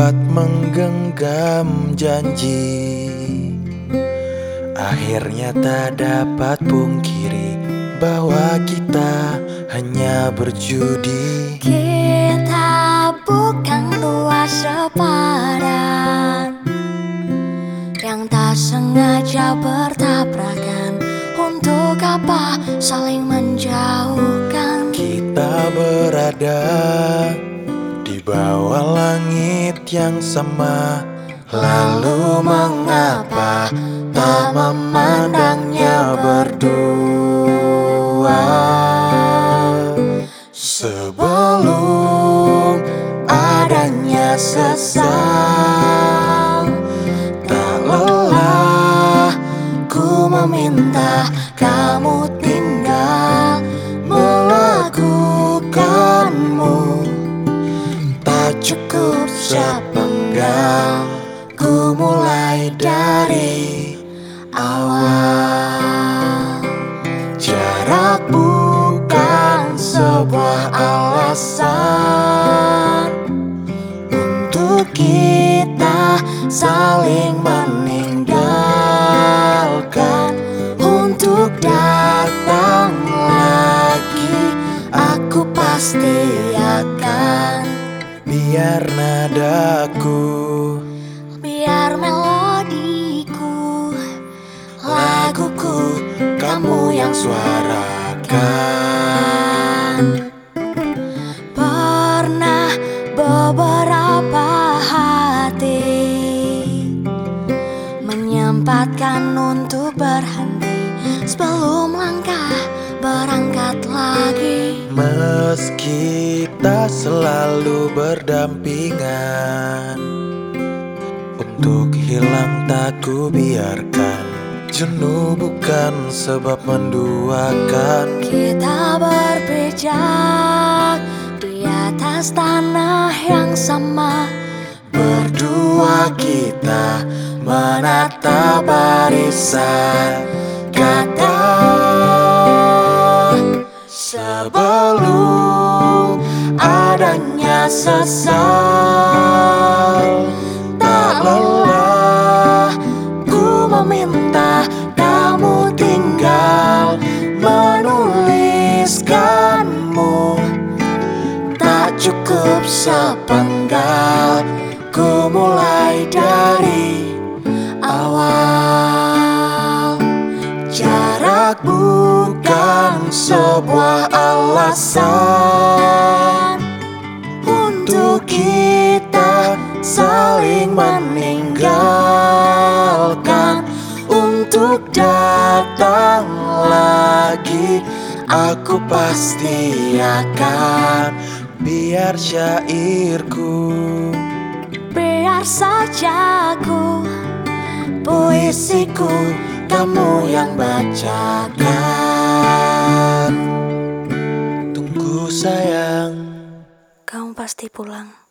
Sekuat menggenggam janji. Akhirnya tak dapat pungkiri Bahwa kita hanya berjudi. Kita bukan dua sepadan Yang tak sengaja bertabrakan. Untuk apa saling menjauhkan? Kita berada bawah langit yang sama Lalu mengapa tak memandangnya berdua? Sebelum adanya sesal Tak lelah ku meminta kamu sepenggal Ku mulai dari awal. Jarak bukan sebuah alasan Untuk kita saling meninggalkan. Untuk datang lagi Aku pasti Biar nadaku. Biar melodiku Laguku Kamu yang suarakan. Pernah beberapa hati Menyempatkan untuk berhenti. Sebelum langkah berangkat lagi Meski tak selalu berdampingan Untuk hilang tak ku biarkan. Jenuh bukan sebab menduakan. Kita berpijak di atas tanah yang sama. Berdua kita menata barisan adanya sesal. Tak lelah ku meminta kamu tinggal menuliskanmu. Tak cukup sepenggal Ku mulai dari awal. Jarak bukan sebuah alasan Untuk datang lagi Aku pasti akan biar syairku. Biar saja ku Puisiku kamu yang bacakan. Tunggu sayang. Kamu pasti pulang